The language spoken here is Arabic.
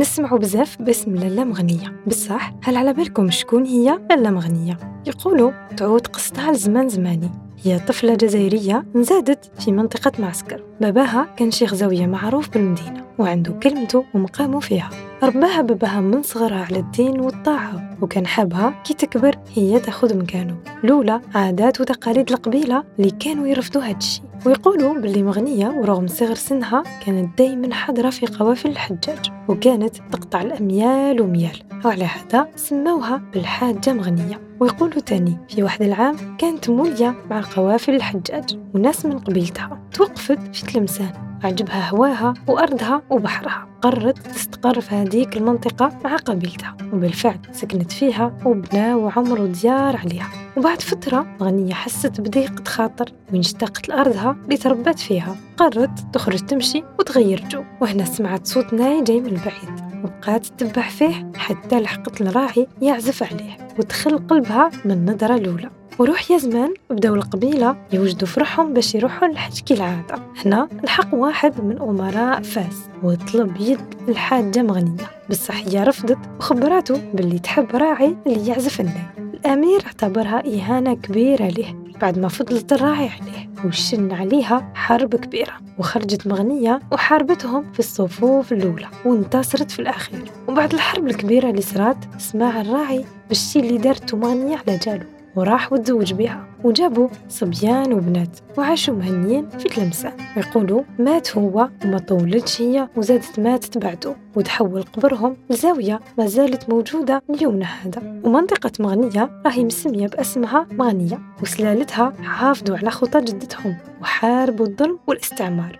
نسمعوا بزاف باسم لالا مغنية. بصح هل على بالكم شكون هي لالا مغنية؟ يقولوا تعود قصتها لزمان زماني. هي طفلة جزائرية نزادت في منطقة معسكر. باباها كان شيخ زاوية معروف بالمدينة وعنده كلمته ومقامه فيها. رباها باباها من صغرها على الدين والطاعة وكان حابها كي تكبر هي تأخذ مكانه لولا عادات وتقاليد القبيلة اللي كانوا يرفضوا هادشي ويقولوا باللي مغنية ورغم صغر سنها كانت دايما حاضرة في قوافل الحجاج وكانت تقطع الأميال وميال. وعلى هذا سموها بالحاجة مغنية. ويقولوا تاني في واحد العام كانت مولية مع قوافل الحجاج وناس من قبيلتها توقفت في تلمسان. عجبها هواها وأرضها وبحرها. قررت تستقر في هذيك المنطقة مع قبيلتها وبالفعل سكنت فيها وبنى وعمروا ديار عليها. وبعد فترة غنية حست بضيقة خاطر وين اشتاقت لأرضها اللي تربت فيها. قررت تخرج تمشي وتغير جو. وهنا سمعت صوت ناي جاي من البعيد وبقات تتبع فيه حتى لحقت الراعي يعزف عليه ودخل قلبها من نظرة الأولى. وروح يا زمان بداو القبيلة يوجدوا فرحهم باش يروحوا للحج كالعادة. هنا لحق واحد من أمراء فاس وطلب يد الحاجة مغنية. بصح هي رفضت وخبراته باللي تحب راعي اللي يعزف الناي الأمير اعتبرها إهانة كبيرة له بعد ما فضلت الراعي عليه وشن عليها حرب كبيرة. وخرجت مغنية وحاربتهم في الصفوف الأولى وانتصرت في الأخير. وبعد الحرب الكبيرة اللي صارت سمع الراعي بالشي اللي دارته مغنية على جالو. وراح وتزوج بها وجابوا صبيان وبنات وعاشوا مهنيين في تلمسان ويقولوا مات هو وما طولتش هي وزادت ماتت بعده وتحول قبرهم لزاوية ما زالت موجودة ليومنا هذا. ومنطقة مغنية راهي مسمية باسمها مغنية. وسلالتها حافظوا على خطى جدتهم. وحاربوا الظلم والاستعمار.